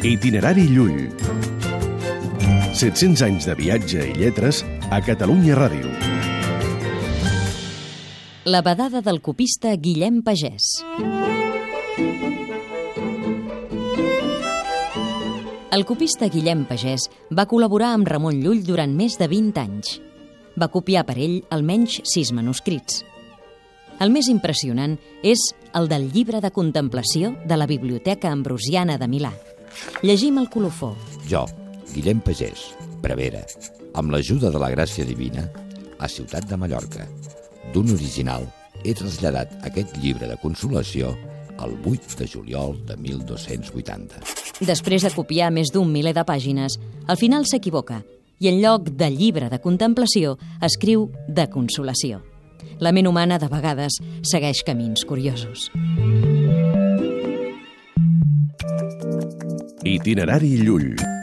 Itinerari Llull. 700 anys de viatge i lletres a Catalunya Ràdio. La vedada del copista Guillem Pagès. El copista Guillem Pagès va col·laborar amb Ramon Llull durant més de 20 anys. Va copiar per ell almenys sis manuscrits. El més impressionant és el del llibre de contemplació de la Biblioteca Ambrosiana de Milà. Llegim el colofó. Jo, Guillem Pagès, prevera, amb l'ajuda de la gràcia divina, a Ciutat de Mallorca. D'un original, he traslladat aquest llibre de consolació el 8 de juliol de 1280. Després de copiar més d'un miler de pàgines, al final s'equivoca i en lloc de llibre de contemplació escriu de consolació. La ment humana de vegades segueix camins curiosos. Itinerari Llull.